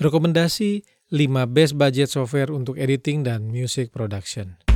Rekomendasi 5 best budget software untuk editing dan music production.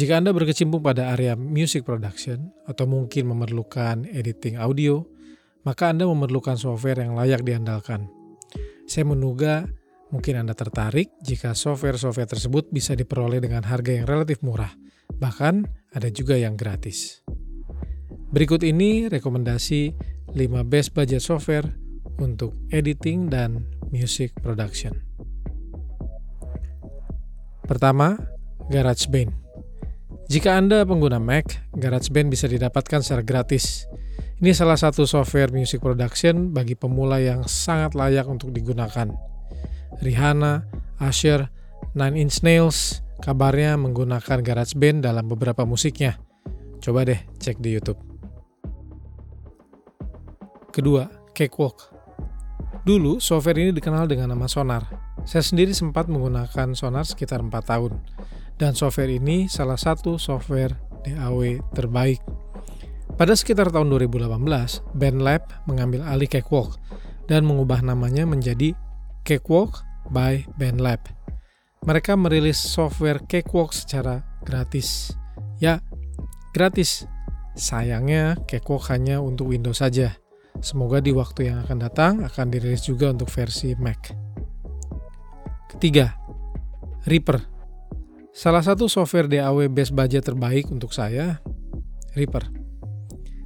Jika Anda berkecimpung pada area music production atau mungkin memerlukan editing audio, maka Anda memerlukan software yang layak diandalkan. Saya menduga mungkin Anda tertarik jika software-software tersebut bisa diperoleh dengan harga yang relatif murah, bahkan ada juga yang gratis. Berikut ini rekomendasi 5 best budget software untuk editing dan music production. Pertama, GarageBand. Jika Anda pengguna Mac, GarageBand bisa didapatkan secara gratis. Ini salah satu software music production bagi pemula yang sangat layak untuk digunakan. Rihanna, Usher, Nine Inch Nails kabarnya menggunakan GarageBand dalam beberapa musiknya. Coba deh cek di YouTube. Kedua, Cakewalk. Dulu, software ini dikenal dengan nama Sonar. Saya sendiri sempat menggunakan Sonar sekitar 4 tahun dan software ini salah satu software DAW terbaik. Pada sekitar tahun 2018, BandLab mengambil alih Cakewalk dan mengubah namanya menjadi Cakewalk by BandLab. Mereka merilis software Cakewalk secara gratis. Ya, gratis. Sayangnya Cakewalk hanya untuk Windows saja. Semoga di waktu yang akan datang akan dirilis juga untuk versi Mac. Ketiga, Reaper Salah satu software DAW best budget terbaik untuk saya, Reaper.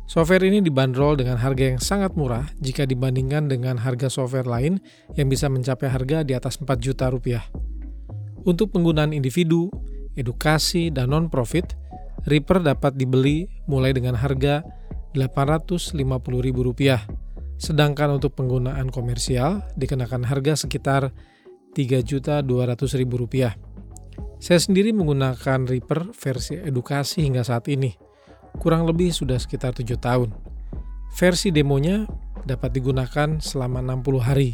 Software ini dibanderol dengan harga yang sangat murah jika dibandingkan dengan harga software lain yang bisa mencapai harga di atas 4 juta rupiah. Untuk penggunaan individu, edukasi, dan non-profit, Reaper dapat dibeli mulai dengan harga Rp850.000. Sedangkan untuk penggunaan komersial dikenakan harga sekitar Rp3.200.000. Saya sendiri menggunakan Reaper versi edukasi hingga saat ini. Kurang lebih sudah sekitar 7 tahun. Versi demonya dapat digunakan selama 60 hari.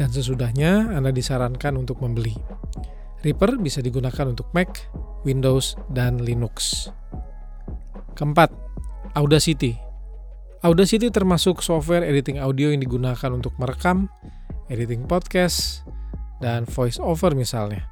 Dan sesudahnya Anda disarankan untuk membeli. Reaper bisa digunakan untuk Mac, Windows, dan Linux. Keempat, Audacity. Audacity termasuk software editing audio yang digunakan untuk merekam, editing podcast, dan voice over misalnya.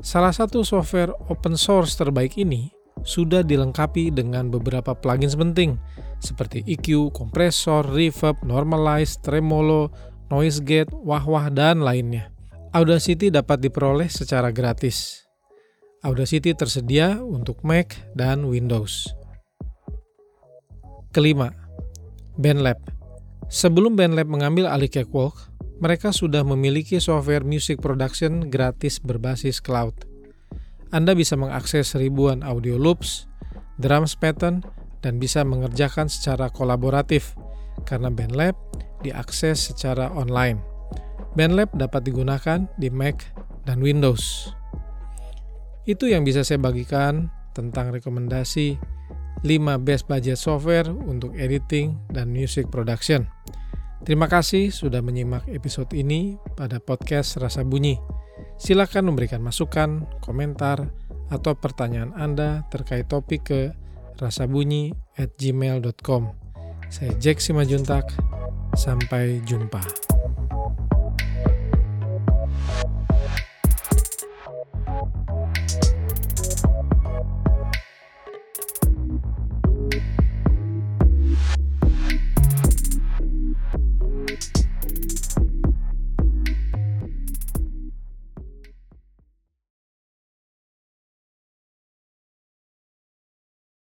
Salah satu software open source terbaik ini sudah dilengkapi dengan beberapa plugin penting seperti EQ, kompresor, reverb, normalize, tremolo, noise gate, wah-wah, dan lainnya. Audacity dapat diperoleh secara gratis. Audacity tersedia untuk Mac dan Windows. Kelima, BandLab. Sebelum BandLab mengambil alih Cakewalk, mereka sudah memiliki software music production gratis berbasis cloud. Anda bisa mengakses ribuan audio loops, drums pattern, dan bisa mengerjakan secara kolaboratif karena BandLab diakses secara online. BandLab dapat digunakan di Mac dan Windows. Itu yang bisa saya bagikan tentang rekomendasi 5 best budget software untuk editing dan music production. Terima kasih sudah menyimak episode ini pada podcast Rasa Bunyi. Silakan memberikan masukan, komentar, atau pertanyaan Anda terkait topik ke rasabunyi at gmail.com. Saya Jack Simajuntak, sampai jumpa.